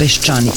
Peščanik.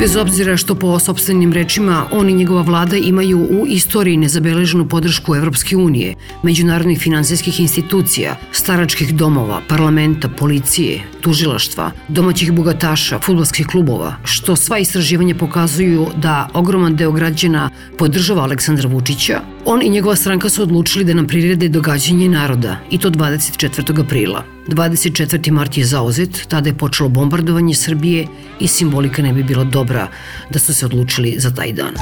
Bez obzira što po sobstvenim rečima on i njegova vlada imaju u istoriji nezabeleženu podršku Evropske unije, međunarodnih financijskih institucija, staračkih domova, parlamenta, policije, tužilaštva, domaćih bogataša, futbolskih klubova, što sva istraživanja pokazuju da ogroman deo građana podržava Aleksandra Vučića, on i njegova stranka su odlučili da nam prirede događanje naroda, i to 24. aprila. 24. mart je zauzet, tada je počelo bombardovanje Srbije i simbolika ne bi bila dobra da su se odlučili za taj dan.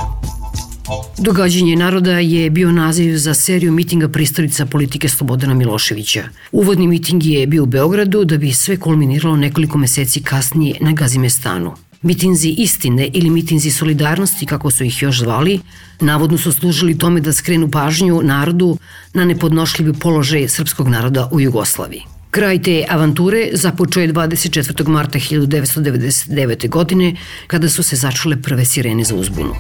Događanje naroda je bio naziv za seriju mitinga pristalica politike Slobodana Miloševića. Uvodni miting je bio u Beogradu da bi sve kulminiralo nekoliko meseci kasnije na Gazimestanu. Mitinzi istine ili mitinzi solidarnosti, kako su ih još zvali, navodno su služili tome da skrenu pažnju narodu na nepodnošljivi položaj srpskog naroda u Jugoslaviji. Kraj te avanture započeo je 24. marta 1999. godine kada su se začule prve sirene za uzbunu.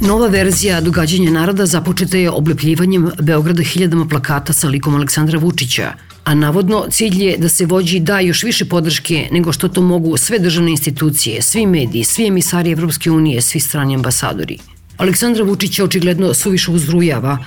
Nova verzija događanja naroda započeta je oblepljivanjem Beograda hiljadama plakata sa likom Aleksandra Vučića, a navodno cilj je da se vođi da još više podrške nego što to mogu sve državne institucije, svi mediji, svi emisari Evropske unije, svi strani ambasadori. Aleksandra Vučića očigledno suviše uzrujava,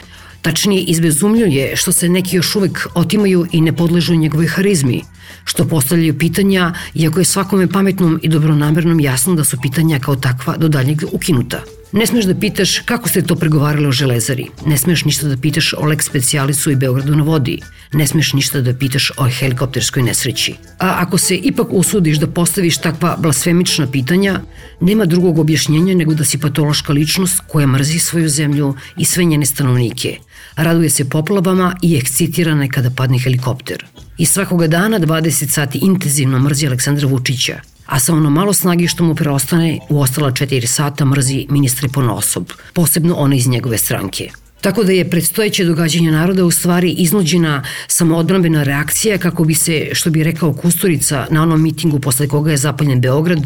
tačnije izbezumljuje što se neki još uvijek otimaju i ne podležu njegovoj harizmi, što postavljaju pitanja, iako je svakome pametnom i dobronamernom jasno da su pitanja kao takva do daljeg ukinuta. Ne smiješ da pitaš kako ste to pregovaralo o železari. Ne smiješ ništa da pitaš o lek specijalicu i Beogradu na vodi. Ne smiješ ništa da pitaš o helikopterskoj nesreći. A ako se ipak usudiš da postaviš takva blasfemična pitanja, nema drugog objašnjenja nego da si patološka ličnost koja mrzi svoju zemlju i sve njene stanovnike. Raduje se poplavama i ekscitirana je kada padne helikopter. I svakoga dana 20 sati intenzivno mrzi Aleksandra Vučića, a sa ono malo snage što mu preostane u ostala četiri sata mrzi ministre ponosob, posebno one iz njegove stranke. Tako da je predstojeće događanje naroda u stvari iznuđena samoodbrambena reakcija kako bi se, što bi rekao Kusturica na onom mitingu posle koga je zapaljen Beograd,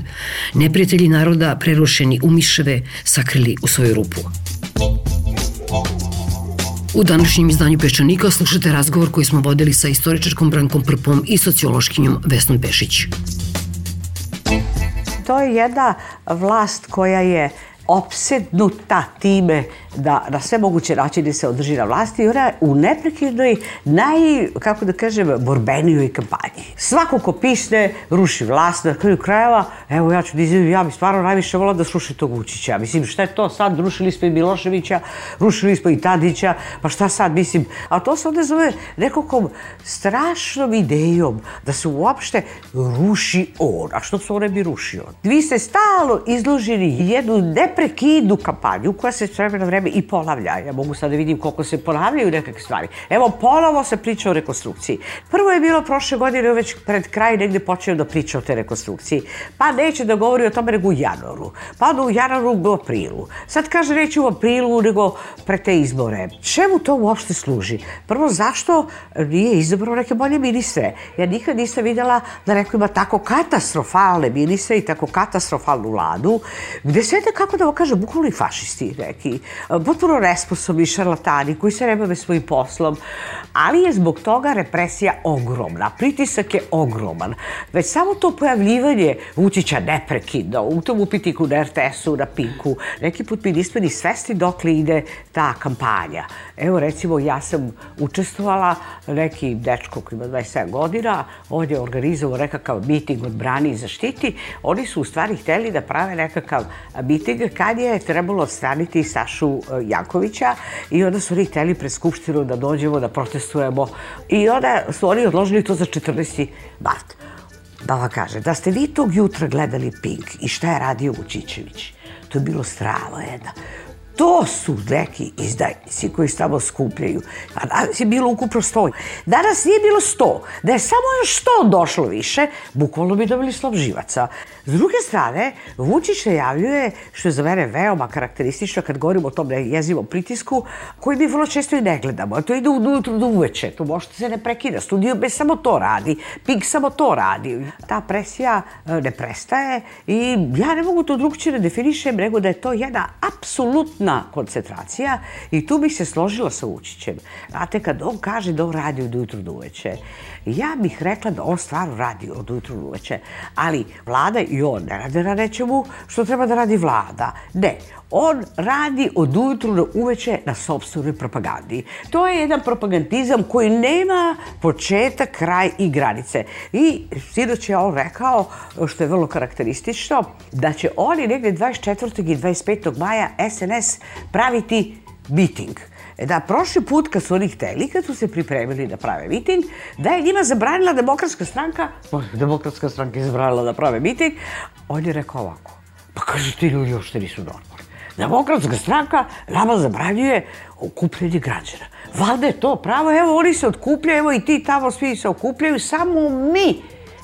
neprijatelji naroda prerušeni u miševe sakrili u svoju rupu. U današnjem izdanju Peščanika slušate razgovor koji smo vodili sa istoričarkom Brankom Prpom i sociološkinjom Vesnom Pešić to je jedna vlast koja je opsednuta time da na sve moguće načine se održi na vlasti i ona u neprekidnoj, naj, kako da kažem, borbenijoj kampanji. Svako ko pišne, ruši vlast, na kraju krajeva, evo ja ću izvijem, ja bi stvarno najviše volao da sruši tog Vučića. Mislim, šta je to sad, rušili smo i Miloševića, rušili smo i Tadića, pa šta sad, mislim, a to se onda zove nekom strašnom idejom da se uopšte ruši on. A što se on ne bi rušio? Vi ste stalo izloženi jednu neprekidnu kampanju koja se s i ponavlja. Ja mogu sad da vidim koliko se ponavljaju nekakve stvari. Evo, ponovo se priča o rekonstrukciji. Prvo je bilo prošle godine, već pred kraj negde počeo da priča o te rekonstrukciji. Pa neće da govori o tome nego u januaru. Pa onda u januaru u aprilu. Sad kaže neće u aprilu nego pre te izbore. Čemu to uopšte služi? Prvo, zašto nije izabrao neke bolje ministre? Ja nikad nisam vidjela da neko ima tako katastrofalne ministre i tako katastrofalnu vladu, gde sve kako da vam kaže bukvalno fašisti neki. Eh, potpuno nesposobni šarlatani koji se ne bave svojim poslom, ali je zbog toga represija ogromna, pritisak je ogroman. Već samo to pojavljivanje Vučića neprekidno, u tom upitiku na RTS-u, na Pinku, neki put mi nismo ni svesti dokle ide ta kampanja. Evo recimo ja sam učestvovala, neki dečko koji ima 27 godina, on je organizovao nekakav miting brani i zaštiti. Oni su u stvari hteli da prave nekakav miting kad je trebalo odstraniti Sašu e, Jankovića i onda su oni hteli pred Skupštinu da dođemo, da protestujemo i onda su oni odložili to za 14. mart. Da kaže, da ste vi tog jutra gledali Pink i šta je radio Vučićević, to je bilo strava jedna. To su neki izdajnici koji samo skupljaju. A danas je bilo ukupno sto. Danas nije bilo sto. Da je samo još sto došlo više, bukvalno bi dobili slob živaca. S druge strane, Vučić javljuje što je za mene veoma karakteristično kad govorimo o tom jezivom pritisku, koji mi vrlo često i ne gledamo. A to ide ujutru do uveče, to možete se ne prekida. Studio B samo to radi, Pink samo to radi. Ta presija e, ne prestaje i ja ne mogu to drugčije ne definišem, nego da je to jedna apsolutna koncentracija i tu bih se složila sa Vučićem. Znate, kad on kaže da on radi od jutra do ja bih rekla da on stvar radi od ujutru uveče, ali vlada i on ne rade na nečemu što treba da radi vlada. Ne, on radi od ujutru do uveče na sobstvenoj propagandi. To je jedan propagandizam koji nema početak, kraj i granice. I svjedoč je on rekao, što je vrlo karakteristično, da će oni negdje 24. i 25. maja SNS praviti biting. E da prošli put kad su oni hteli, kad su se pripremili da prave miting, da je njima zabranila demokratska stranka, demokratska stranka je zabranila da prave miting, on je rekao ovako, pa kaže ti ljudi još nisu normalni. Demokratska stranka nama zabranjuje okupljenje građana. Valjda je to pravo, evo oni se okupljaju, evo i ti tamo svi se okupljaju, samo mi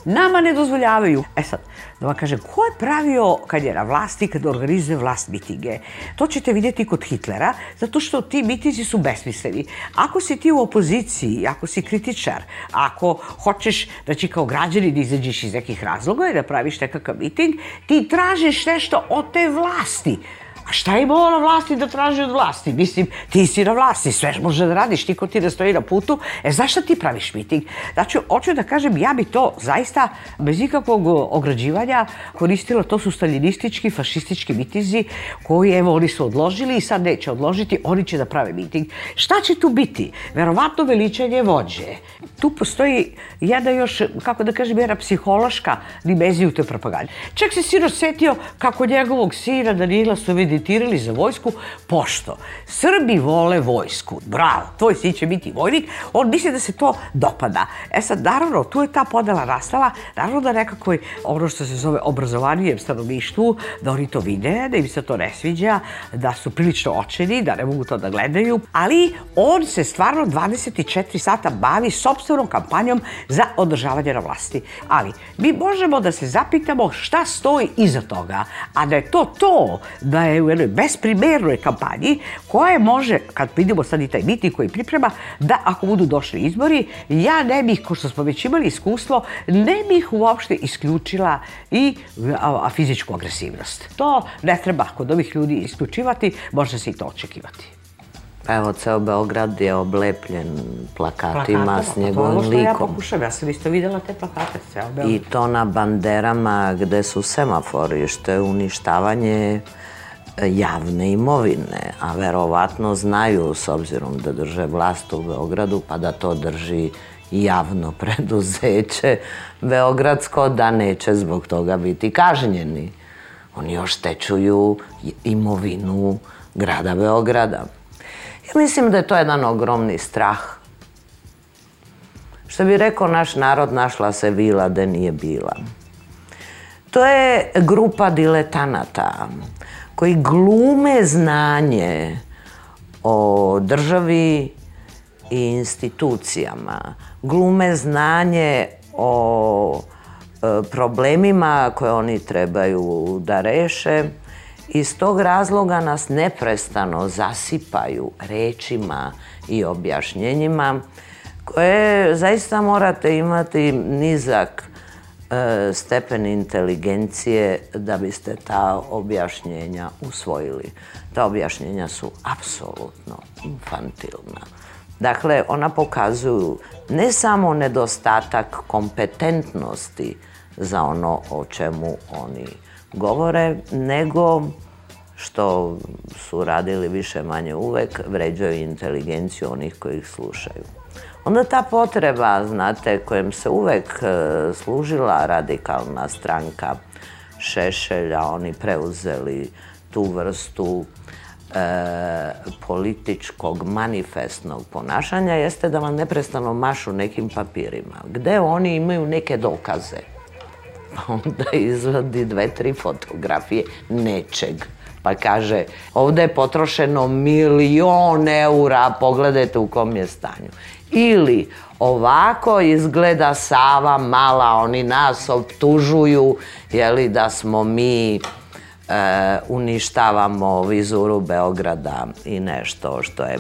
Nama ne dozvoljavaju. E sad, da vam kažem, ko je pravio kad je na vlasti, kad organizuje vlast mitinge? To ćete vidjeti kod Hitlera, zato što ti mitinzi su besmisleni. Ako si ti u opoziciji, ako si kritičar, ako hoćeš, će kao građanin izađeš iz nekih razloga i da praviš nekakav miting, ti tražiš nešto od te vlasti šta je na ono vlasti da traži od vlasti? Mislim, ti si na vlasti, sve može da radiš, niko ti ne stoji na putu. E, zašto ti praviš miting? Znači, hoću da kažem, ja bi to zaista bez ikakvog ograđivanja koristila. To su staljinistički, fašistički mitizi koji, evo, oni su odložili i sad neće odložiti, oni će da prave miting. Šta će tu biti? Verovatno veličanje vođe. Tu postoji jedna još, kako da kažem, jedna psihološka dimenzija u toj propagandi. Čak se sinoć setio kako njegovog sina Danila su vidi tirali za vojsku, pošto Srbi vole vojsku, bravo, tvoj sin će biti vojnik, on misli da se to dopada. E sad, naravno, tu je ta podela nastala, naravno da nekako je ono što se zove obrazovanijem stanovništvu, da oni to vide, da im se to ne sviđa, da su prilično očeni, da ne mogu to da gledaju, ali on se stvarno 24 sata bavi sobstvenom kampanjom za održavanje na vlasti. Ali, mi možemo da se zapitamo šta stoji iza toga, a da je to to da je jednoj besprimernoj kampanji koja može, kad vidimo sad i taj miting koji priprema, da ako budu došli izbori, ja ne bih, ko što smo već imali iskustvo, ne bih uopšte isključila i fizičku agresivnost. To ne treba kod ovih ljudi isključivati, može se i to očekivati. Pa evo, ceo Beograd je oblepljen plakatima s njegovim likom. To je ono što ja pokušam, ja sam isto vidjela te plakate, I to na banderama gde su semafori, što je uništavanje javne imovine, a verovatno znaju s obzirom da drže vlast u Beogradu pa da to drži javno preduzeće Beogradsko, da neće zbog toga biti kažnjeni. Oni oštećuju imovinu grada Beograda. Ja mislim da je to jedan ogromni strah. Što bi rekao naš narod, našla se vila da nije bila. To je grupa diletanata koji glume znanje o državi i institucijama, glume znanje o e, problemima koje oni trebaju da reše. Iz tog razloga nas neprestano zasipaju rečima i objašnjenjima koje zaista morate imati nizak E, stepen inteligencije da biste ta objašnjenja usvojili. Ta objašnjenja su apsolutno infantilna. Dakle, ona pokazuju ne samo nedostatak kompetentnosti za ono o čemu oni govore, nego što su radili više manje uvek, vređaju inteligenciju onih koji ih slušaju. Onda ta potreba, znate, kojem se uvek e, služila radikalna stranka Šešelja, oni preuzeli tu vrstu e, političkog manifestnog ponašanja jeste da vam neprestano mašu nekim papirima, gde oni imaju neke dokaze. Pa onda izvadi dve, tri fotografije nečeg. Pa kaže, ovdje je potrošeno milion eura, pogledajte u kom je stanju. Ili ovako izgleda Sava mala, oni nas optužuju jeli, da smo mi e, uništavamo vizuru Beograda i nešto što je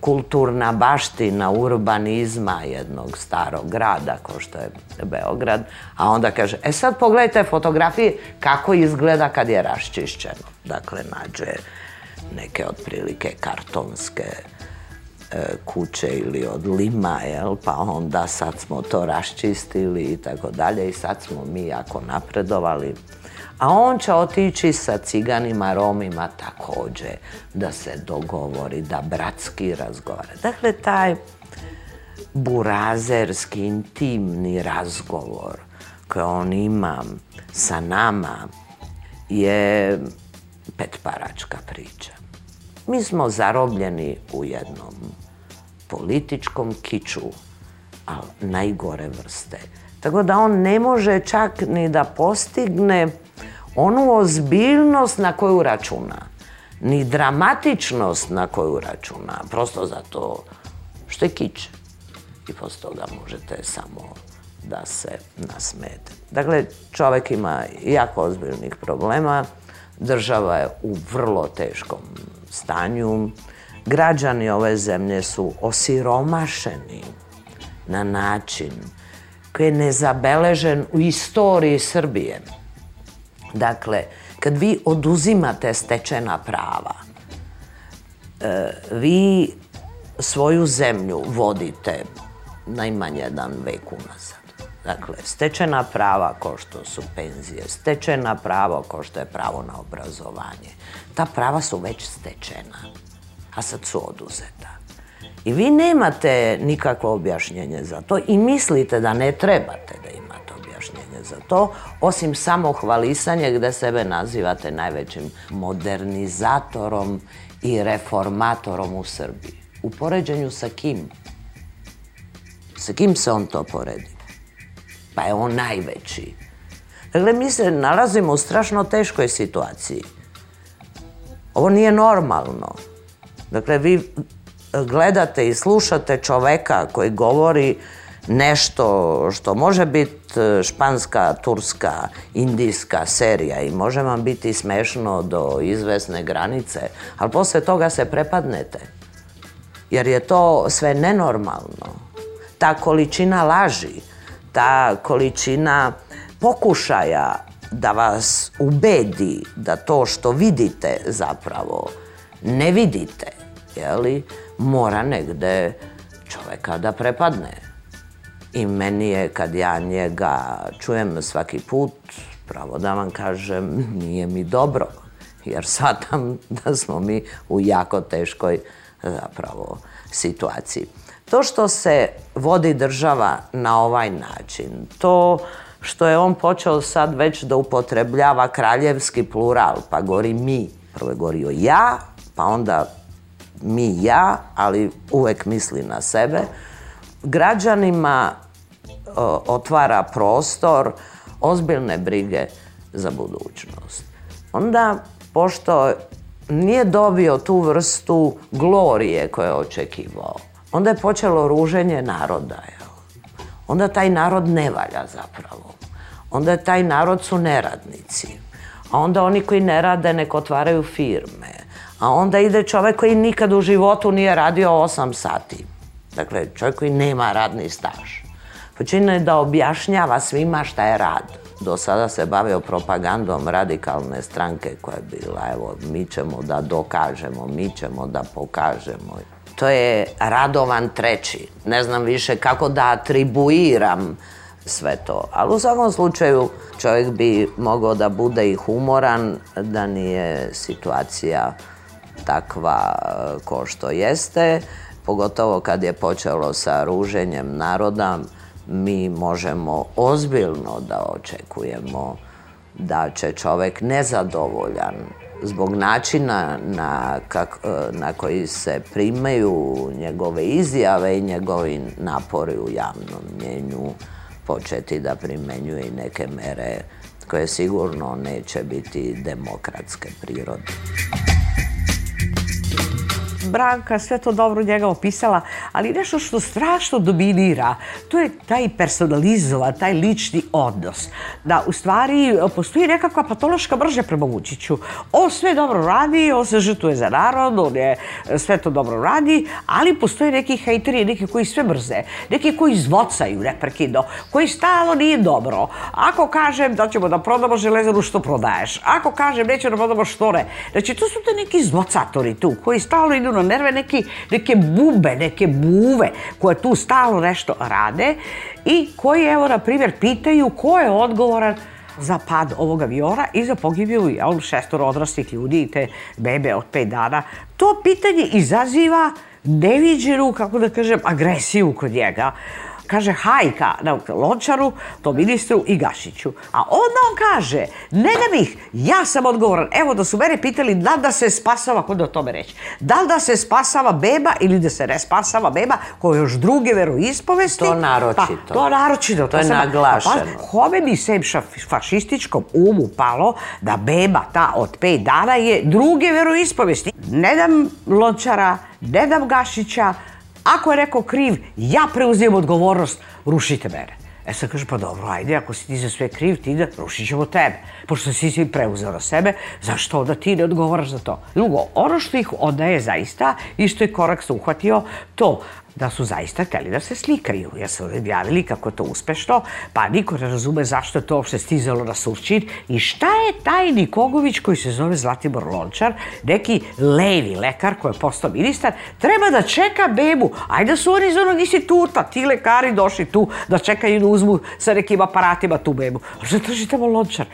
kulturna baština urbanizma jednog starog grada kao što je Beograd, a onda kaže, e sad pogledajte fotografije kako izgleda kad je raščišćeno. Dakle, nađe neke otprilike kartonske E, kuće ili od lima, jel? pa onda sad smo to raščistili i tako dalje i sad smo mi jako napredovali. A on će otići sa ciganima, romima također da se dogovori, da bratski razgovara. Dakle, taj burazerski, intimni razgovor koji on ima sa nama je petparačka priča. Mi smo zarobljeni u jednom političkom kiču, ali najgore vrste. Tako da on ne može čak ni da postigne onu ozbiljnost na koju računa, ni dramatičnost na koju računa, prosto zato što je kič. I posle toga možete samo da se nasmete. Dakle, čovjek ima jako ozbiljnih problema, država je u vrlo teškom stanju. Građani ove zemlje su osiromašeni na način koji je nezabeležen u istoriji Srbije. Dakle, kad vi oduzimate stečena prava, e, vi svoju zemlju vodite najmanje jedan vek nas Dakle, stečena prava kao što su penzije, stečena prava kao što je pravo na obrazovanje, ta prava su već stečena, a sad su oduzeta. I vi nemate nikakvo objašnjenje za to i mislite da ne trebate da imate objašnjenje za to, osim samo hvalisanje sebe nazivate najvećim modernizatorom i reformatorom u Srbiji. U poređenju sa kim? Sa kim se on to poredi? pa je on najveći. Dakle, mi se nalazimo u strašno teškoj situaciji. Ovo nije normalno. Dakle, vi e, gledate i slušate čoveka koji govori nešto što može biti e, španska, turska, indijska serija i može vam biti smešno do izvesne granice, ali poslije toga se prepadnete. Jer je to sve nenormalno. Ta količina laži, ta količina pokušaja da vas ubedi da to što vidite zapravo ne vidite, jeli, mora negde čoveka da prepadne. I meni je, kad ja njega čujem svaki put, pravo da vam kažem, nije mi dobro. Jer shvatam da smo mi u jako teškoj zapravo situaciji. To što se vodi država na ovaj način, to što je on počeo sad već da upotrebljava kraljevski plural, pa gori mi. Prvo je govorio ja, pa onda mi ja, ali uvek misli na sebe. Građanima otvara prostor ozbiljne brige za budućnost. Onda, pošto nije dobio tu vrstu glorije koje je očekivao, Onda je počelo ruženje naroda. Onda taj narod ne valja zapravo. Onda taj narod su neradnici. A onda oni koji ne rade nek otvaraju firme. A onda ide čovjek koji nikad u životu nije radio osam sati. Dakle, čovjek koji nema radni staž. Počinio je da objašnjava svima šta je rad. Do sada se bavio propagandom radikalne stranke koja je bila, evo, mi ćemo da dokažemo, mi ćemo da pokažemo to je Radovan treći. Ne znam više kako da atribuiram sve to. Ali u svakom slučaju čovjek bi mogao da bude i humoran, da nije situacija takva e, ko što jeste. Pogotovo kad je počelo sa ruženjem naroda, mi možemo ozbiljno da očekujemo da će čovjek nezadovoljan zbog načina e, na, koji se primaju njegove izjave i njegovi napori u javnom mjenju početi da primenjuje i neke mere koje sigurno neće biti demokratske prirode. Branka sve to dobro njega opisala, ali nešto što strašno dominira, to je taj personalizovan, taj lični odnos. Da, u stvari, postoji nekakva patološka mrža prema Vučiću. On sve dobro radi, on se žrtuje za narod, on je e, sve to dobro radi, ali postoje neki hejteri, neki koji sve mrze, neki koji zvocaju neprekidno, koji stalo nije dobro. Ako kažem da ćemo da prodamo železaru, što prodaješ? Ako kažem nećemo da prodamo štore? Znači, to su te neki zvocatori tu, koji stalo idu potpuno nerve, neke bube, neke buve koje tu stalo nešto rade i koji evo na primjer pitaju ko je odgovoran za pad ovog aviona i za pogibiju jel, šestoro odraslih ljudi i te bebe od pet dana. To pitanje izaziva neviđenu, kako da kažem, agresiju kod njega. Kaže hajka na Lončaru, to ministru i Gašiću. A onda on kaže, ne da bih, ja sam odgovoran. Evo da su mene pitali da li da se spasava, kod o tome reći, da li da se spasava beba ili da se ne spasava beba koja još druge veroispovesti. To naročito. Pa, to naročito. To je sam, naglašeno. Pa, kome bi se fašističkom umu palo da beba ta od pet dana je druge veroispovesti. Ne dam Lončara, ne dam Gašića, ako je rekao kriv, ja preuzijem odgovornost, rušite mene. E sad kaže, pa dobro, ajde, ako si ti za sve kriv, ti da rušit ćemo tebe. Pošto si svi preuzeo na sebe, zašto onda ti ne odgovaraš za to? Drugo, ono što ih odaje zaista, i je korak se uhvatio, to da su zaista htjeli da se slikaju, jer su objavili kako to uspešno, pa niko ne razume zašto je to uopšte stizalo na Surčin i šta je taj Nikogović koji se zove Zlatibor Lončar, neki levi lekar koji je postao ministar, treba da čeka bebu. Ajde su oni iz onog instituta, pa ti lekari došli tu da čekaju da uzmu sa nekim aparatima tu bebu. A što traži tamo Lončar?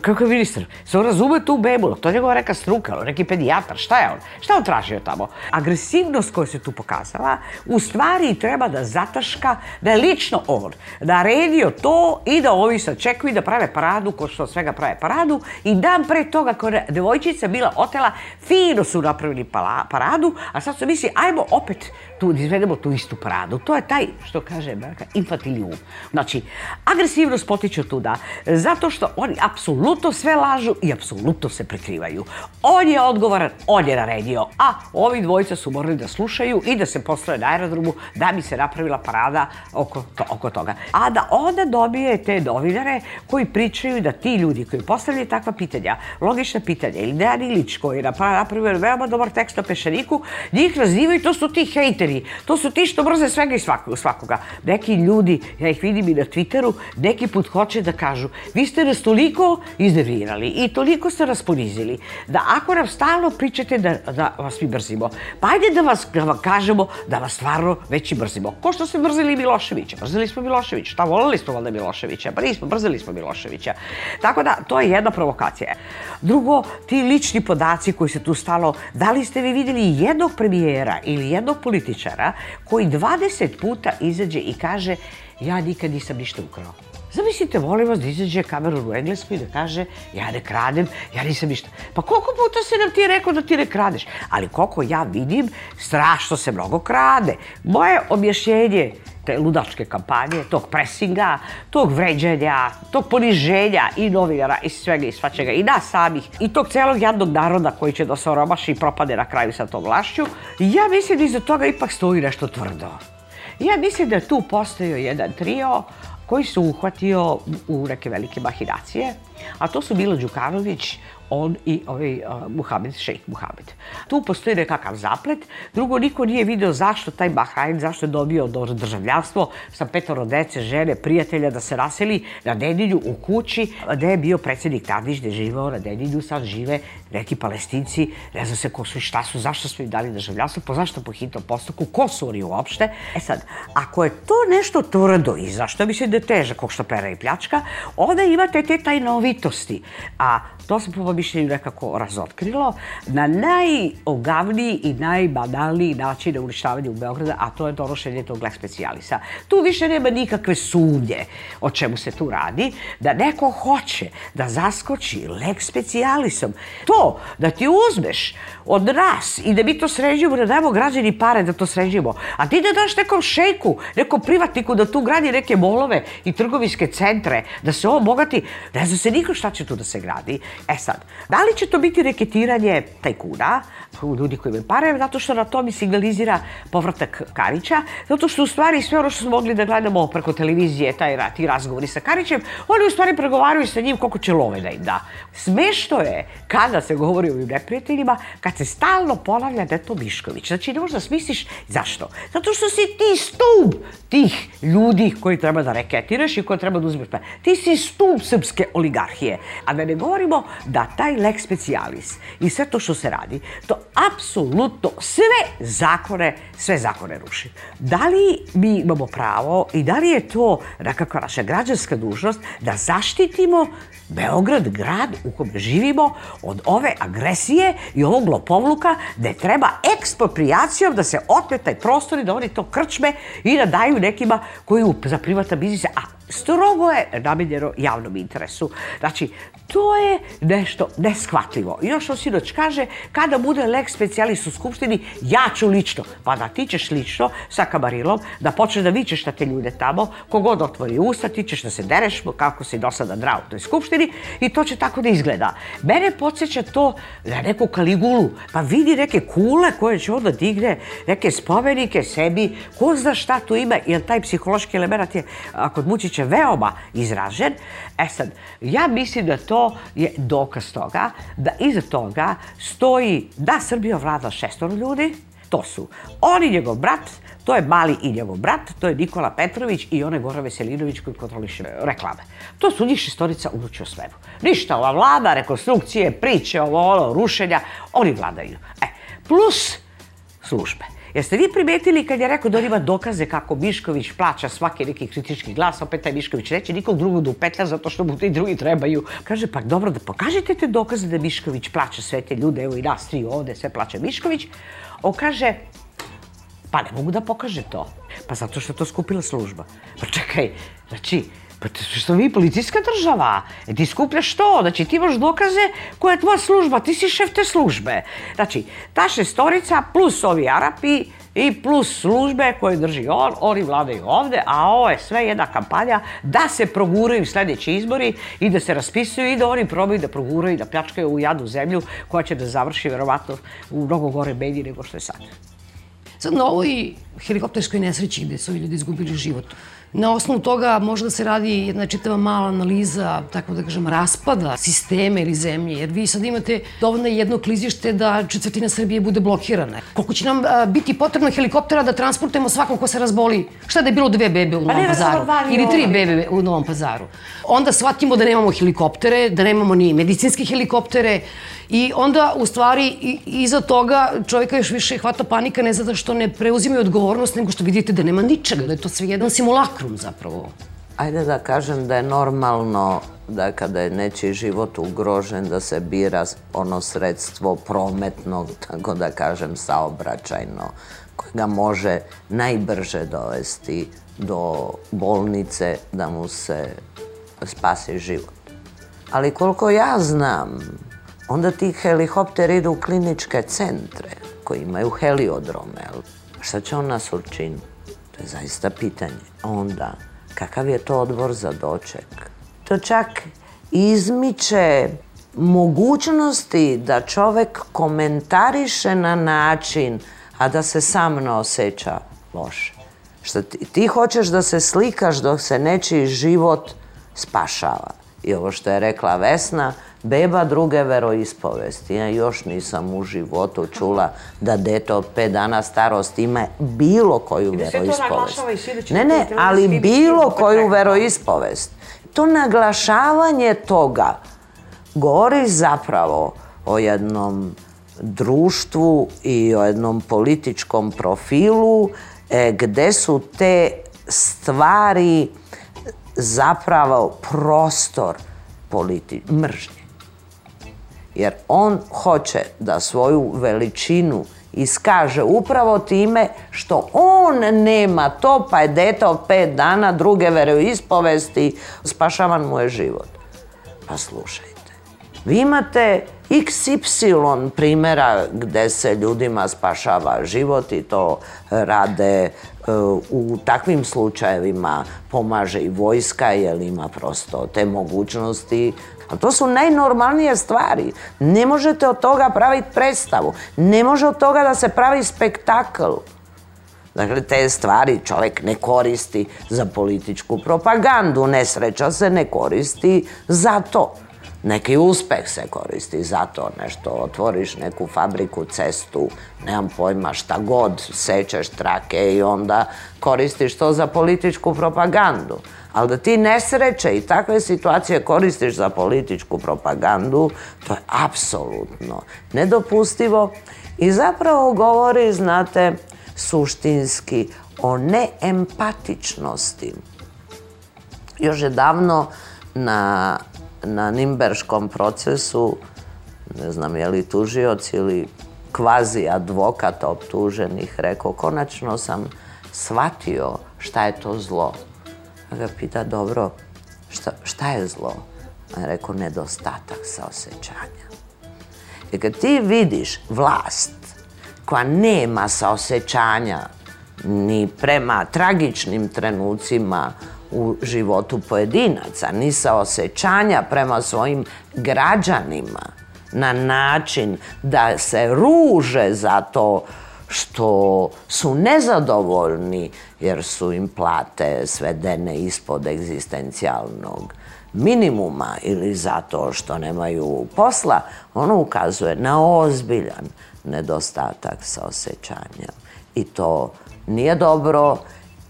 Kako je ministar? Se on razume tu bebu, to je njegova neka struka, neki pedijatar, šta je on? Šta on tražio tamo? Agresivnost koja se tu pokazala u stvari treba da zataška, da je lično on naredio to i da ovi sad čekuju da prave paradu, ko što svega prave paradu i dan pre toga kada devojčica bila otela, fino su napravili paradu, a sad su misli, ajmo opet tu, izvedemo tu istu paradu. To je taj, što kaže Amerika, infantilium. Znači, agresivnost potiče tu da, zato što oni apsolutno sve lažu i apsolutno se prikrivaju. On je odgovoran, on je naredio, a ovi dvojica su morali da slušaju i da se postoje da aerodromu da bi se napravila parada oko, toga. A da onda dobije te novinare koji pričaju da ti ljudi koji postavljaju takva pitanja, logična pitanja, ili Dejan Ilić koji je napravio veoma dobar tekst o pešeniku, njih nazivaju, to su ti hejteri, to su ti što brze svega i svakoga. Neki ljudi, ja ih vidim i na Twitteru, neki put hoće da kažu, vi ste nas toliko iznervirali i toliko ste nas ponizili, da ako nam stalno pričate da, vas mi brzimo, pa ajde da, vas, da vam kažemo da vas stvarno već i mrzimo. Ko što ste brzili Miloševića. Brzili smo Miloševića. Šta volili smo valjda Miloševića? Pa nismo, brzili smo Miloševića. Tako da, to je jedna provokacija. Drugo, ti lični podaci koji se tu stalo, da li ste vi vidjeli jednog premijera ili jednog političara koji 20 puta izađe i kaže ja nikad nisam ništa ukrao. Zamislite, volim vas da izađe kameru u Englesku i da kaže ja ne kradem, ja nisam ništa. Pa koliko puta se nam ti je rekao da ti ne kradeš? Ali koliko ja vidim, strašno se mnogo krade. Moje objašnjenje te ludačke kampanje, tog presinga, tog vređenja, tog poniženja i novinara i svega i svačega i nas samih i tog celog jadnog naroda koji će da se oromaši i propade na kraju sa tom vlašću, ja mislim da iza toga ipak stoji nešto tvrdo. Ja mislim da tu postojao jedan trio koji su uhvatio u neke velike Bahidacije, a to su bilo Đukanović, он и овој Мухамед Шейх Мухамед. Ту постои некакав заплет. Друго, нико не е видео зашто тај Бахајн, зашто е добио држављанство со петоро деце, жене, пријателја да се расели на Дедињу у кучи, да е био председник Тадиш, да живео на Дедињу, сад живе неки палестинци, не знам се ко су и шта су, зашто сме им дали држављанство, по зашто по хитно постоку, ко су они уопште. Е сад, ако е то нешто тврдо и зашто би се да тежа, како што пера и плячка, онда имате те тајновитости. А то се mišljenju nekako razotkrilo na najogavniji i najbanalniji način na uništavanje u Beogradu, a to je donošenje tog leg specijalisa. Tu više nema nikakve sumnje o čemu se tu radi, da neko hoće da zaskoči lek specijalisom. To da ti uzmeš od nas i da mi to sređujemo, da dajemo građani pare da to sređujemo, a ti da daš nekom šejku, nekom privatniku da tu gradi neke molove i trgovinske centre, da se ovo bogati, ne zna se niko šta će tu da se gradi. E sad, da li će to biti reketiranje tajkuna, ljudi koji imaju pare, zato što na to mi signalizira povratak Karića, zato što u stvari sve ono što smo mogli da gledamo preko televizije, taj rat i razgovori sa Karićem, oni u stvari pregovaraju sa njim koliko će love da im da. Smešto je kada se govori o ovim neprijateljima, kad se stalno ponavlja da je to Mišković. Znači ne možda smisliš zašto. Zato što si ti stup tih ljudi koji treba da reketiraš i koji treba da uzmeš. Ti si stup srpske oligarhije. A da ne govorimo da taj lek specialis i sve to što se radi, to apsolutno sve zakone, sve zakone ruši. Da li mi imamo pravo i da li je to nekakva naša građanska dužnost da zaštitimo Beograd, grad u kojem živimo od ove agresije i ovog lopovluka da treba ekspropriacijom da se otme taj prostor i da oni to krčme i da daju nekima koji za privata biznis, a strogo je namenjeno javnom interesu. Znači, to je nešto neshvatljivo. Još on sinoć kaže, kada bude lek specijalist u skupštini, ja ću lično. Pa da ti ćeš lično sa kamarilom, da počneš da vičeš na te ljude tamo, kogod otvori usta, ti ćeš da se dereš kako si do sada drao u toj skupštini i to će tako da izgleda. Mene podsjeća to na neku kaligulu, pa vidi neke kule koje će onda digne neke spomenike sebi, ko zna šta tu ima, jer taj psihološki element je kod mučića je veoma izražen. E sad, ja mislim da to je dokaz toga da iza toga stoji da Srbija vlada šestoro ljudi, to su oni i njegov brat, to je Mali i njegov brat, to je Nikola Petrović i onaj Gora Veselinović koji kontroliše reklame. To su njih šestorica uručio svemu. Ništa, ova vlada, rekonstrukcije, priče, ovo, ono, rušenja, oni vladaju. E, plus službe. Jeste vi primetili kad je rekao da on ima dokaze kako Mišković plaća svaki neki kritički glas, opet taj Mišković neće nikog drugog da upetlja zato što mu ti drugi trebaju. Kaže, pa dobro da pokažete te dokaze da Mišković plaća sve te ljude, evo i nas tri ovde, sve plaća Mišković. On kaže, pa ne mogu da pokaže to. Pa zato što je to skupila služba. Pa čekaj, znači, pa što vi policijska država, e, ti skupljaš to, znači ti imaš dokaze koja je tvoja služba, ti si šef te službe. Znači, ta šestorica plus ovi Arapi i plus službe koje drži on, oni vladaju ovdje, a ovo je sve jedna kampanja da se proguraju sljedeći izbori i da se raspisuju i da oni probaju da proguraju i da pljačkaju u jadnu zemlju koja će da završi vjerovatno u mnogo gore medije nego što je sad. Sad na ovoj helikopterskoj nesreći gdje su ovi ljudi izgubili život, na osnovu toga možda se radi jedna čitava mala analiza, tako da kažem, raspada sisteme ili zemlje, jer vi sad imate dovoljno jedno klizište da četvrtina Srbije bude blokirana. Koliko će nam biti potrebno helikoptera da transportujemo svakog ko se razboli? Šta da je bilo dve bebe u pa Novom Pazaru? Ili tri bebe u Novom Pazaru? Onda shvatimo da nemamo helikoptere, da nemamo ni medicinske helikoptere, i onda, u stvari, iza toga čovjeka još više hvata panika ne zato što ne preuzimaju odgovornost, nego što vidite da nema ničega, da je to sve jedan simulakrum zapravo. Ajde da kažem da je normalno da kada je nečiji život ugrožen da se bira ono sredstvo prometno, tako da kažem saobraćajno, koje ga može najbrže dovesti do bolnice da mu se spasi život. Ali koliko ja znam, Onda ti helihopteri idu u kliničke centre koji imaju heliodrome. Šta će on nas učiniti? To je zaista pitanje. Onda, kakav je to odbor za doček? To čak izmiče mogućnosti da čovek komentariše na način, a da se sam ne osjeća loše. Što ti, ti hoćeš da se slikaš dok se nečiji život spašava. I ovo što je rekla Vesna, beba druge veroispovesti. Ja još nisam u životu čula da dete od pet dana starost ima bilo koju veroispovest. Ne, ne, ali bilo koju veroispovest. To naglašavanje toga govori zapravo o jednom društvu i o jednom političkom profilu e, gde su te stvari zapravo prostor politi mržnje. Jer on hoće da svoju veličinu iskaže upravo time što on nema to, pa je dete pet dana druge ispovesti, spašavan mu je život. Pa slušajte, vi imate XY primjera gdje se ljudima spašava život i to rade E, u takvim slučajevima pomaže i vojska jer ima prosto te mogućnosti. A to su najnormalnije stvari. Ne možete od toga praviti predstavu. Ne može od toga da se pravi spektakl. Dakle, te stvari čovjek ne koristi za političku propagandu. Nesreća se ne koristi za to. Neki uspeh se koristi za to, nešto otvoriš neku fabriku, cestu, nemam pojma šta god, sećeš trake i onda koristiš to za političku propagandu. Ali da ti nesreće i takve situacije koristiš za političku propagandu, to je apsolutno nedopustivo i zapravo govori, znate, suštinski o neempatičnosti. Još je davno na na Nimberškom procesu, ne znam je li tužioc ili kvazi advokat optuženih, rekao, konačno sam shvatio šta je to zlo. A ga pita, dobro, šta, je zlo? A je rekao, nedostatak saosećanja. I kad ti vidiš vlast koja nema saosećanja ni prema tragičnim trenucima u životu pojedinaca, ni sa osjećanja prema svojim građanima na način da se ruže za to što su nezadovoljni jer su im plate svedene ispod egzistencijalnog minimuma ili zato što nemaju posla, ono ukazuje na ozbiljan nedostatak osjećanjem I to nije dobro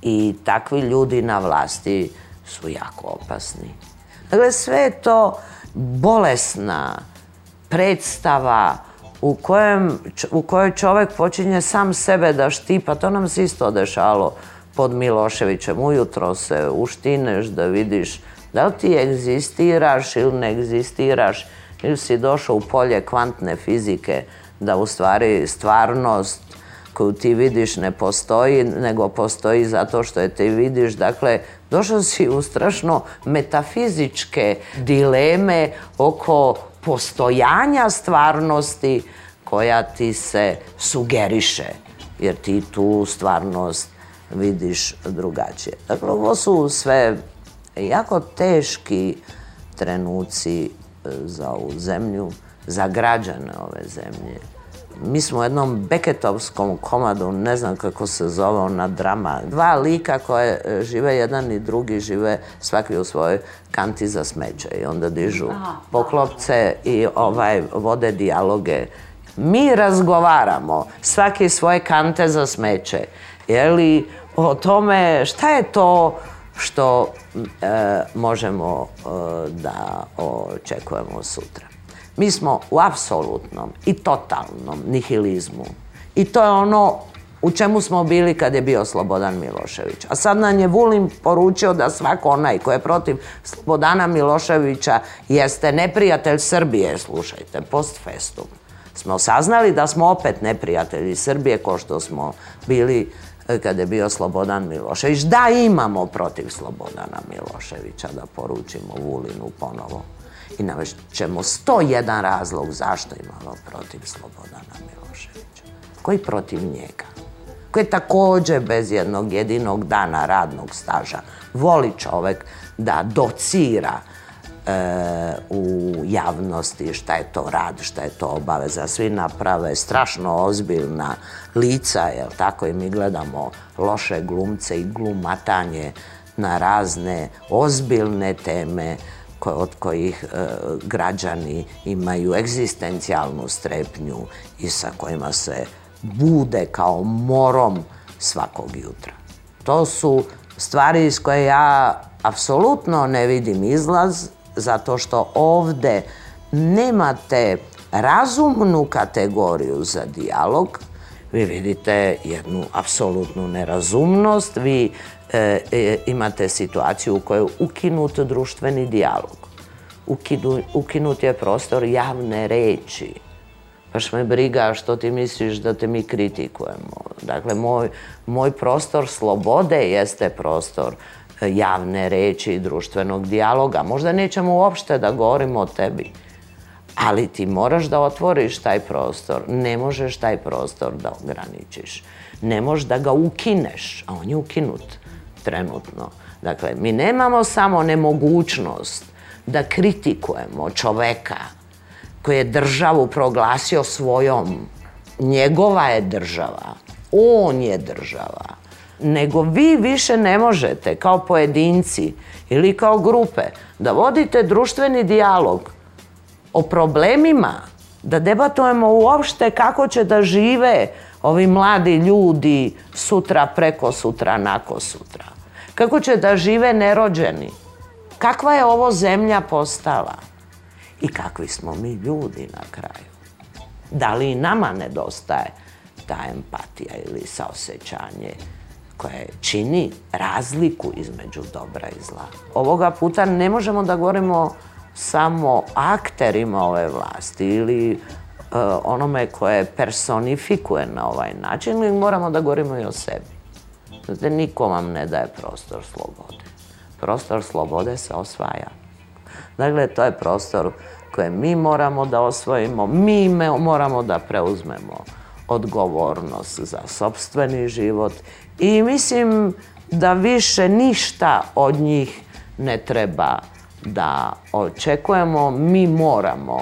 i takvi ljudi na vlasti su jako opasni. Dakle, sve je to bolesna predstava u, kojoj čovjek počinje sam sebe da štipa. To nam se isto dešalo pod Miloševićem. Ujutro se uštineš da vidiš da li ti egzistiraš ili ne egzistiraš ili si došao u polje kvantne fizike da u stvari stvarnost koju ti vidiš ne postoji, nego postoji zato što je ti vidiš. Dakle, došao si u strašno metafizičke dileme oko postojanja stvarnosti koja ti se sugeriše, jer ti tu stvarnost vidiš drugačije. Dakle, ovo su sve jako teški trenuci e, za ovu zemlju, za građane ove zemlje mi smo u jednom beketovskom komadu, ne znam kako se zove ona drama, dva lika koje e, žive jedan i drugi, žive svaki u svojoj kanti za smeće i onda dižu poklopce i ovaj, vode dijaloge. Mi razgovaramo, svaki svoje kante za smeće, jeli o tome šta je to što e, možemo e, da očekujemo sutra. Mi smo u apsolutnom i totalnom nihilizmu. I to je ono u čemu smo bili kad je bio Slobodan Milošević. A sad nam je Vulin poručio da svako onaj ko je protiv Slobodana Miloševića jeste neprijatelj Srbije, slušajte, post festum. Smo saznali da smo opet neprijatelji Srbije ko što smo bili e, kad je bio Slobodan Milošević. Da imamo protiv Slobodana Miloševića da poručimo Vulinu ponovo i ćemo 101 razlog zašto imamo protiv Slobodana Miloševića. Koji protiv njega? Koji je također bez jednog jedinog dana radnog staža. Voli čovjek da docira e, u javnosti šta je to rad, šta je to obaveza. Svi naprave strašno ozbiljna lica, jel tako? I mi gledamo loše glumce i glumatanje na razne ozbiljne teme od kojih e, građani imaju egzistencijalnu strepnju i sa kojima se bude kao morom svakog jutra. To su stvari iz koje ja apsolutno ne vidim izlaz, zato što ovde nemate razumnu kategoriju za dijalog, vi vidite jednu apsolutnu nerazumnost, vi E, e, imate situaciju u kojoj je ukinut društveni dijalog. ukinut je prostor javne reči. Paš me briga što ti misliš da te mi kritikujemo. Dakle, moj, prostor slobode jeste prostor e, javne reći i društvenog dijaloga. Možda nećemo uopšte da govorimo o tebi, ali ti moraš da otvoriš taj prostor. Ne možeš taj prostor da ograničiš. Ne možeš da ga ukineš, a on je ukinut trenutno. Dakle, mi nemamo samo nemogućnost da kritikujemo čoveka koji je državu proglasio svojom. Njegova je država. On je država. Nego vi više ne možete kao pojedinci ili kao grupe da vodite društveni dijalog o problemima, da debatujemo uopšte kako će da žive ovi mladi ljudi sutra, preko sutra, nako sutra. Kako će da žive nerođeni? Kakva je ovo zemlja postala? I kakvi smo mi ljudi na kraju? Da li i nama nedostaje ta empatija ili saosećanje koje čini razliku između dobra i zla? Ovoga puta ne možemo da govorimo samo akterima ove vlasti ili e, onome koje personifikuje na ovaj način, mi moramo da govorimo i o sebi. Znate, niko vam ne daje prostor slobode. Prostor slobode se osvaja. Dakle, to je prostor koje mi moramo da osvojimo, mi moramo da preuzmemo odgovornost za sobstveni život i mislim da više ništa od njih ne treba da očekujemo, mi moramo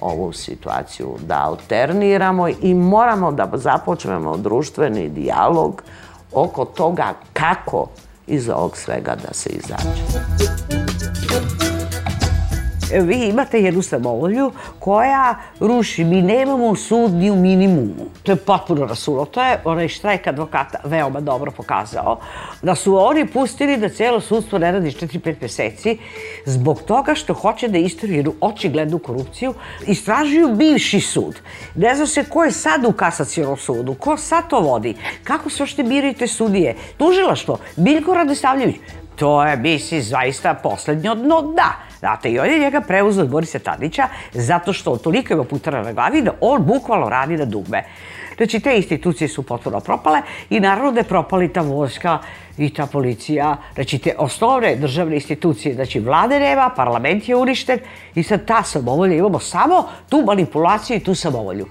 ovu situaciju da alterniramo i moramo da započnemo društveni dijalog oko toga kako iz ovog svega da se izađe vi imate jednu samovolju koja ruši. Mi nemamo sud ni u minimumu. To je potpuno rasulo. To je onaj štrajk advokata veoma dobro pokazao. Da su oni pustili da cijelo sudstvo ne radi 4-5 mjeseci zbog toga što hoće da istražuju očiglednu korupciju. Istražuju bivši sud. Ne zna se ko je sad u kasacijalnom sudu, ko sad to vodi, kako se ošte te sudije. što Biljko Radostavljević. to je, misli, zaista posljednjo dno da. Znate, i on je njega preuzeo od Borisa Tadića zato što toliko ima putara na glavi da on bukvalno radi na dugme. Znači, te institucije su potpuno propale i naravno da je i ta vojska i ta policija. Znači, te osnovne državne institucije, znači vlade nema, parlament je uništen i sad ta samovolja, imamo samo tu manipulaciju i tu samovolju.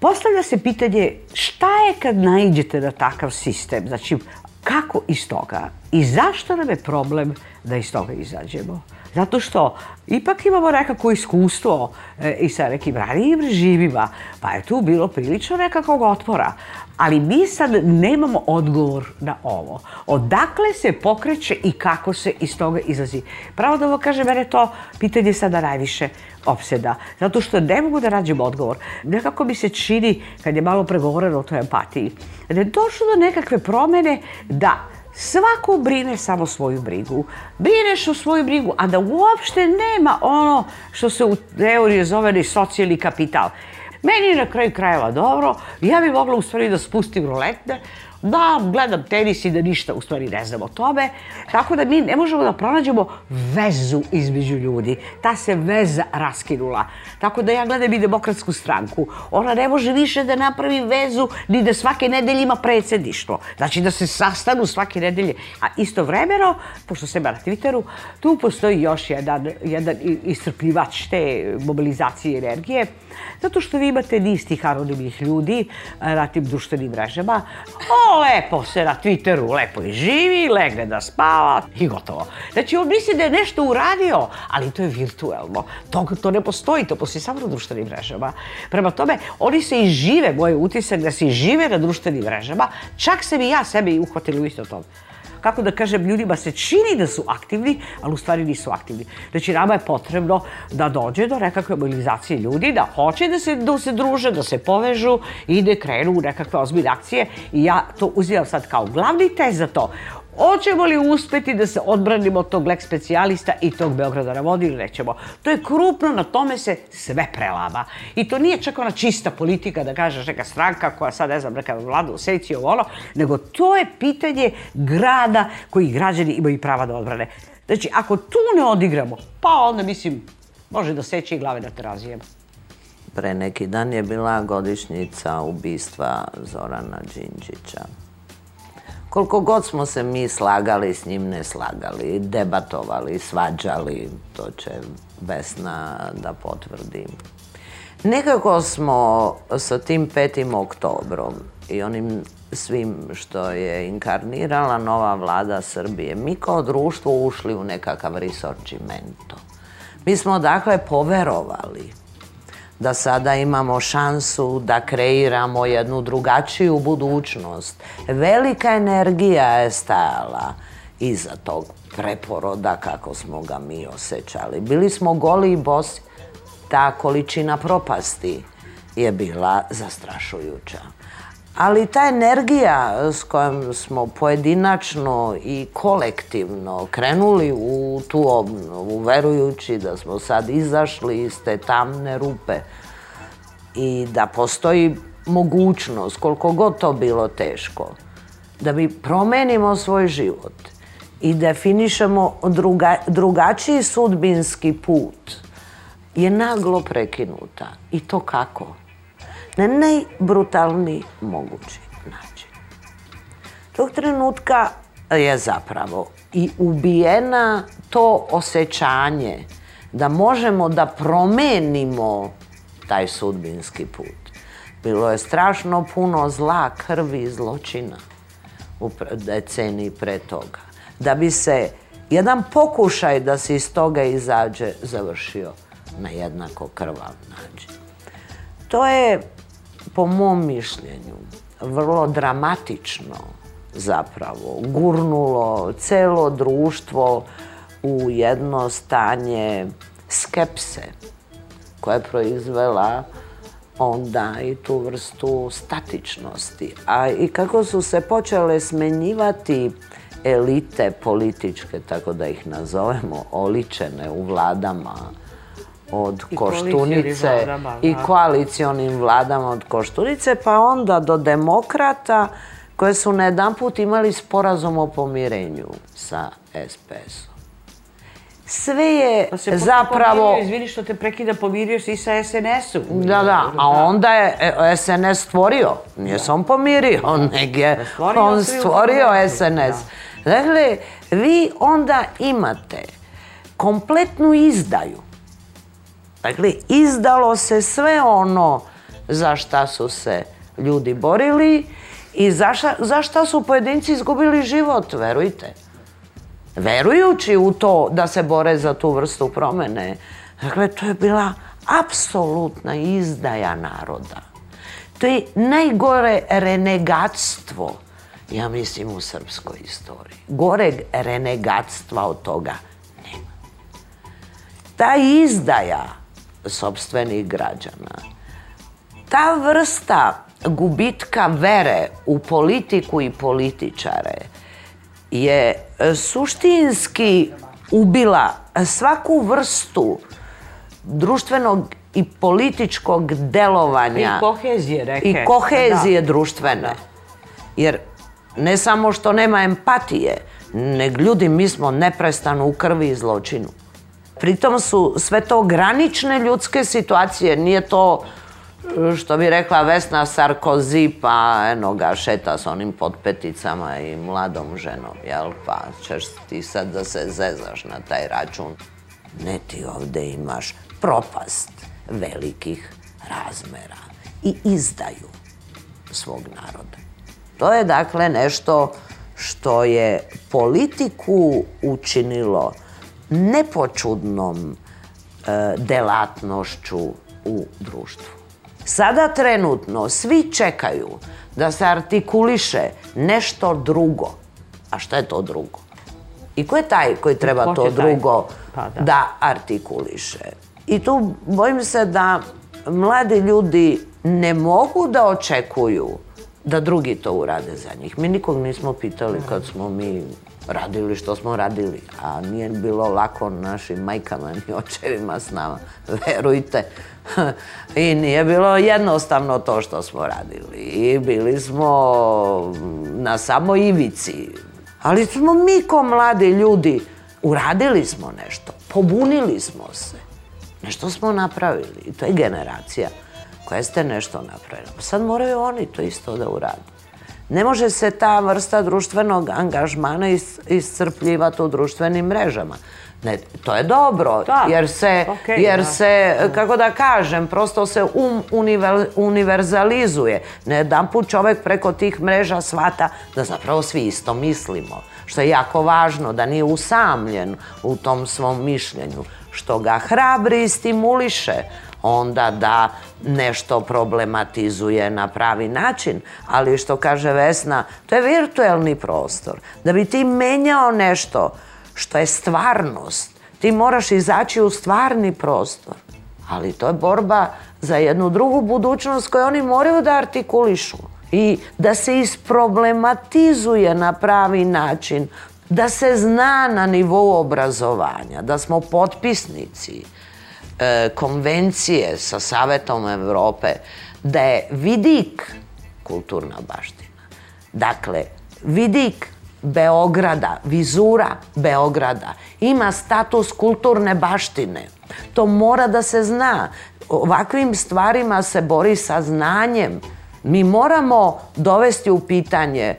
Postavlja se pitanje šta je kad naiđete na takav sistem, znači kako iz toga i zašto nam je problem da iz toga izađemo? Zato što ipak imamo nekako iskustvo e, i sa nekim ranijim režimima, pa je tu bilo prilično nekakvog otpora. Ali mi sad nemamo odgovor na ovo. Odakle se pokreće i kako se iz toga izlazi. Pravo da ovo kaže, mene to pitanje sada najviše opseda. Zato što ne mogu da nađem odgovor. Nekako mi se čini, kad je malo pregovoreno o toj empatiji, da je došlo do nekakve promene da Svako brine samo svoju brigu. Brineš o svoju brigu, a da uopšte nema ono što se u teoriji zove socijalni kapital. Meni je na kraju krajeva dobro, ja bi mogla u stvari da spustim roletne, da gledam tenis i da ništa u stvari ne znam o tome. Tako da mi ne možemo da pronađemo vezu između ljudi. Ta se veza raskinula. Tako da ja gledam i demokratsku stranku. Ona ne može više da napravi vezu ni da svake nedelje ima predsjedništvo. Znači da se sastanu svake nedelje. A istovremeno, pošto se ima na Twitteru, tu postoji još jedan, jedan iscrpljivač te mobilizacije energije. Zato što vi imate niz tih anonimnih ljudi eh, na tim društvenim mrežama. O, lepo se na Twitteru, lepo i živi, legne da spava i gotovo. Znači, on misli da je nešto uradio, ali to je virtuelno. To, to ne postoji, to postoji samo na društvenim mrežama. Prema tome, oni se i žive, moj utisak da se i žive na društvenim mrežama. Čak sam i ja sebi uhvatila u isto tome kako da kažem, ljudima se čini da su aktivni, ali u stvari nisu aktivni. Znači, nama je potrebno da dođe do nekakve mobilizacije ljudi, da hoće da se, da se druže, da se povežu i da krenu u nekakve ozbiljne akcije. I ja to uzimam sad kao glavni test za to. Hoćemo li uspjeti da se odbranimo od tog lek specijalista i tog Beograda na vodi ili nećemo? To je krupno, na tome se sve prelama. I to nije čak ona čista politika da kažeš neka stranka koja sad ne znam neka vlada u i ovo ono, nego to je pitanje grada koji građani imaju prava da odbrane. Znači, ako tu ne odigramo, pa onda mislim, može da seći i glave da terazijem. Pre neki dan je bila godišnjica ubistva Zorana Đinđića. Koliko god smo se mi slagali, s njim ne slagali, debatovali, svađali, to će Vesna da potvrdi. Nekako smo sa tim 5. oktobrom i onim svim što je inkarnirala nova vlada Srbije, mi kao društvo ušli u nekakav risorčimento. Mi smo dakle poverovali da sada imamo šansu da kreiramo jednu drugačiju budućnost. Velika energija je stajala iza tog preporoda kako smo ga mi osjećali. Bili smo goli i bosi. Ta količina propasti je bila zastrašujuća ali ta energija s kojom smo pojedinačno i kolektivno krenuli u tu obnovu, verujući da smo sad izašli iz te tamne rupe i da postoji mogućnost, koliko god to bilo teško, da mi promenimo svoj život i definišemo drugačiji sudbinski put, je naglo prekinuta. I to kako? na najbrutalniji mogući način. Tog trenutka je zapravo i ubijena to osjećanje da možemo da promenimo taj sudbinski put. Bilo je strašno puno zla, krvi i zločina u deceniji pre toga. Da bi se jedan pokušaj da se iz toga izađe završio na jednako krvav način. To je po mom mišljenju, vrlo dramatično zapravo gurnulo celo društvo u jedno stanje skepse koja je proizvela onda i tu vrstu statičnosti. A i kako su se počele smenjivati elite političke, tako da ih nazovemo, oličene u vladama od Koštunice i koalicijonim vladama od Koštunice, pa onda do demokrata koje su na jedan put imali sporazum o pomirenju sa SPS-om. Sve je pa se zapravo... izvini što te prekida, pomirio si i sa SNS-om. Da, da, a onda je SNS e, e, stvorio. Nije se on pomirio, nego on stvorio SNS. Dakle, vi onda imate kompletnu izdaju Dakle, izdalo se sve ono za šta su se ljudi borili i za šta, su pojedinci izgubili život, verujte. Verujući u to da se bore za tu vrstu promene. Dakle, to je bila apsolutna izdaja naroda. To je najgore renegatstvo, ja mislim, u srpskoj istoriji. Goreg renegatstva od toga nema. Ta izdaja sobstvenih građana. Ta vrsta gubitka vere u politiku i političare je suštinski ubila svaku vrstu društvenog i političkog delovanja. I kohezije, I kohezije društvene. Jer ne samo što nema empatije, nego ljudi mi smo neprestano u krvi i zločinu. Pritom su sve to granične ljudske situacije, nije to e, što bi rekla Vesna sarkozipa, pa eno ga šeta s onim potpeticama i mladom ženom, jel? Pa ćeš ti sad da se zezaš na taj račun. Ne ti ovdje imaš propast velikih razmera i izdaju svog naroda. To je dakle nešto što je politiku učinilo nepočudnom e, delatnošću u društvu. Sada trenutno svi čekaju da se artikuliše nešto drugo. A šta je to drugo? I ko je taj koji treba to drugo pa da. da artikuliše? I tu bojim se da mladi ljudi ne mogu da očekuju da drugi to urade za njih. Mi nikog nismo pitali kad smo mi radili što smo radili, a nije bilo lako našim majkama ni očevima s nama, verujte. I nije bilo jednostavno to što smo radili i bili smo na samo ivici. Ali smo mi ko mladi ljudi, uradili smo nešto, pobunili smo se. Nešto smo napravili i to je generacija koja ste nešto napravili. Sad moraju oni to isto da urade. Ne može se ta vrsta društvenog angažmana iscrpljivati u društvenim mrežama. Ne, to je dobro, jer se, jer se kako da kažem, prosto se um univerzalizuje. Ne jedan put čovjek preko tih mreža svata da zapravo svi isto mislimo. Što je jako važno, da nije usamljen u tom svom mišljenju. Što ga hrabri i stimuliše onda da nešto problematizuje na pravi način. Ali što kaže Vesna, to je virtuelni prostor. Da bi ti menjao nešto što je stvarnost, ti moraš izaći u stvarni prostor. Ali to je borba za jednu drugu budućnost koju oni moraju da artikulišu i da se isproblematizuje na pravi način, da se zna na nivou obrazovanja, da smo potpisnici, E, konvencije sa Savetom Europe da je vidik kulturna baština. Dakle, vidik Beograda, vizura Beograda ima status kulturne baštine. To mora da se zna. Ovakvim stvarima se bori sa znanjem. Mi moramo dovesti u pitanje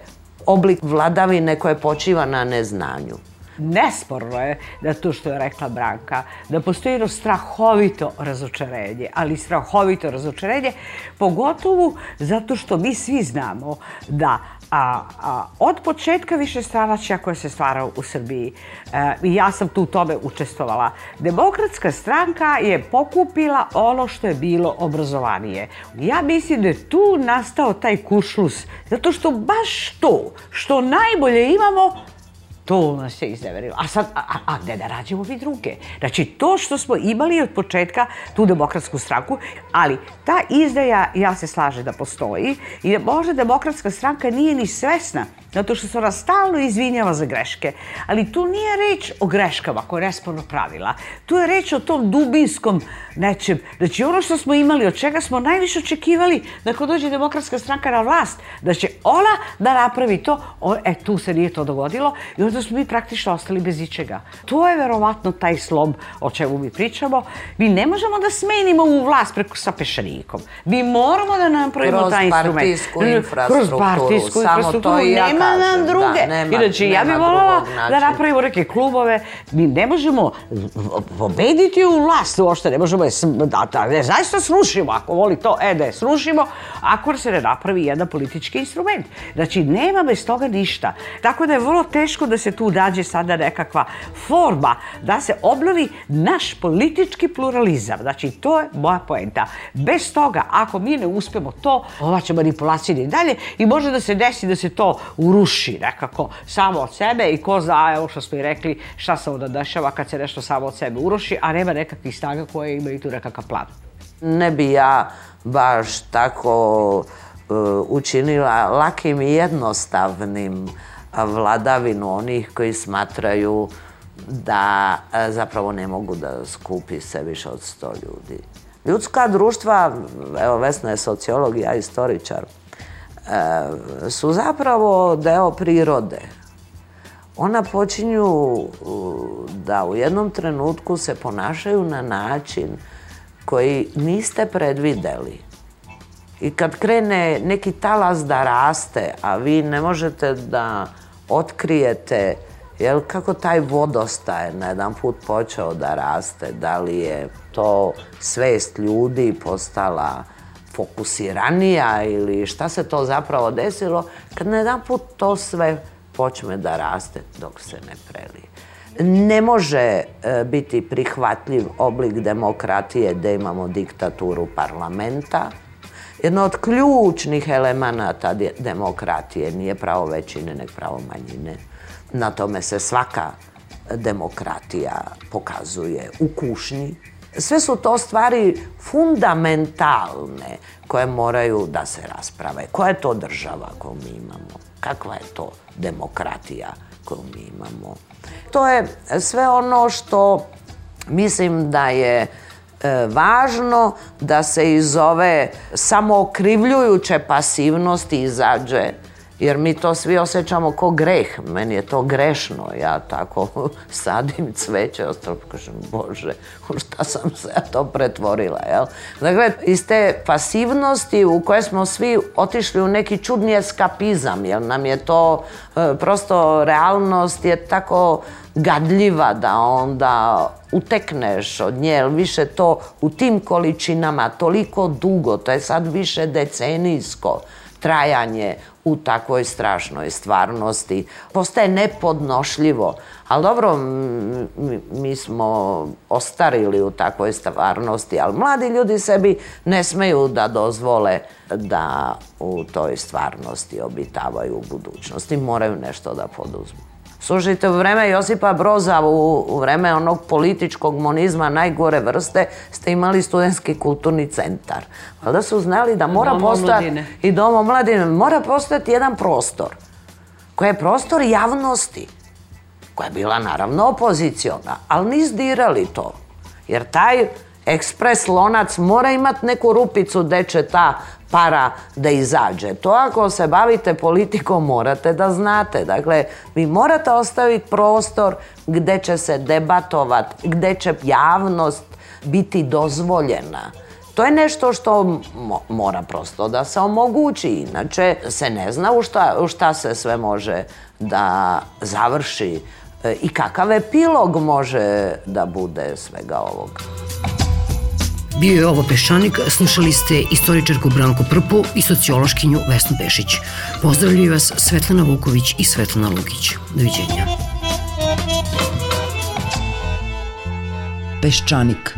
oblik vladavine koje počiva na neznanju. Nesporno je da to što je rekla Branka, da postoji jedno strahovito razočarenje, ali strahovito razočarenje, pogotovo zato što mi svi znamo da a, od početka više stranačja koja se stvara u Srbiji. E, I ja sam tu u tome učestvovala. Demokratska stranka je pokupila ono što je bilo obrazovanije. Ja mislim da je tu nastao taj kušlus, zato što baš to što najbolje imamo to nas je izneverilo. A sad, da rađemo vi druge? Znači, to što smo imali od početka, tu demokratsku stranku, ali ta izdaja, ja se slažem da postoji, i možda demokratska stranka nije ni svesna zato što se ona stalno izvinjava za greške. Ali tu nije reč o greškama koje je nesporno pravila. Tu je reč o tom dubinskom nečem. Znači ono što smo imali, od čega smo najviše očekivali da ako dođe demokratska stranka na vlast, da će ona da napravi to, e tu se nije to dogodilo i onda smo mi praktično ostali bez ičega. To je verovatno taj slom o čemu mi pričamo. Mi ne možemo da smenimo u vlast preko sa pešanikom. Mi moramo da napravimo taj instrument. Kroz Kroz partijsku infrastrukturu. Samo to nam druge. ja bih voljela da napravimo neke klubove. Mi ne možemo pobediti u vlast uopšte, ne možemo je ne, zaista srušimo. Ako voli to, e da je srušimo, ako se ne napravi jedan politički instrument. Znači, nema bez toga ništa. Tako da je vrlo teško da se tu dađe sada nekakva forma da se obnovi naš politički pluralizam. Znači, to je moja poenta. Bez toga, ako mi ne uspemo to, ova će manipulacija i dalje i može da se desi da se to u uruši nekako samo od sebe i ko zna, evo što smo i rekli, šta se onda dešava kad se nešto samo od sebe uruši, a nema nekakvih snaga koje imaju tu nekakav plan. Ne bi ja baš tako eh, učinila lakim i jednostavnim eh, vladavinu onih koji smatraju da eh, zapravo ne mogu da skupi se više od sto ljudi. Ljudska društva, evo Vesna je sociolog, ja istoričar, su zapravo deo prirode. Ona počinju da u jednom trenutku se ponašaju na način koji niste predvideli. I kad krene neki talas da raste, a vi ne možete da otkrijete jel, kako taj vodostaj na jedan put počeo da raste, da li je to svest ljudi postala fokusiranija ili šta se to zapravo desilo, kad na jedan put to sve počne da raste dok se ne preli. Ne može e, biti prihvatljiv oblik demokratije da imamo diktaturu parlamenta. Jedno od ključnih elemenata demokratije nije pravo većine, nek pravo manjine. Na tome se svaka demokratija pokazuje u kušnji. Sve su to stvari fundamentalne koje moraju da se rasprave. Koja je to država koju mi imamo? Kakva je to demokratija koju mi imamo? To je sve ono što mislim da je e, važno da se iz ove samookrivljujuće pasivnosti izađe jer mi to svi osjećamo ko greh. Meni je to grešno. Ja tako sadim cveće, ostalo kažem, bože, u šta sam se ja to pretvorila, jel? Dakle, iz te pasivnosti u koje smo svi otišli u neki čudni eskapizam, jer nam je to e, prosto realnost je tako gadljiva da onda utekneš od nje, jer više to u tim količinama toliko dugo, to je sad više decenijsko trajanje u takvoj strašnoj stvarnosti. Postaje nepodnošljivo, ali dobro, mi smo ostarili u takvoj stvarnosti, ali mladi ljudi sebi ne smeju da dozvole da u toj stvarnosti obitavaju u budućnosti, moraju nešto da poduzmu. Slušajte, u vreme Josipa Broza, u, vrijeme vreme onog političkog monizma najgore vrste, ste imali studentski kulturni centar. Valjda su znali da mora postati I Dom mladine. Mora postati jedan prostor. Koji je prostor javnosti. Koja je bila naravno opoziciona. Ali nisu dirali to. Jer taj ekspres lonac mora imati neku rupicu gdje će ta para da izađe. To ako se bavite politikom morate da znate. Dakle, vi morate ostaviti prostor gdje će se debatovat, gdje će javnost biti dozvoljena. To je nešto što mora prosto da se omogući, inače se ne zna u šta, šta se sve može da završi e, i kakav epilog može da bude svega ovoga. Bio je ovo Peščanik, slušali ste istoričarku Branku Prpu i sociološkinju Vesnu Pešić. Pozdravljuju vas Svetlana Vuković i Svetlana Lukić. Doviđenja. Peščanik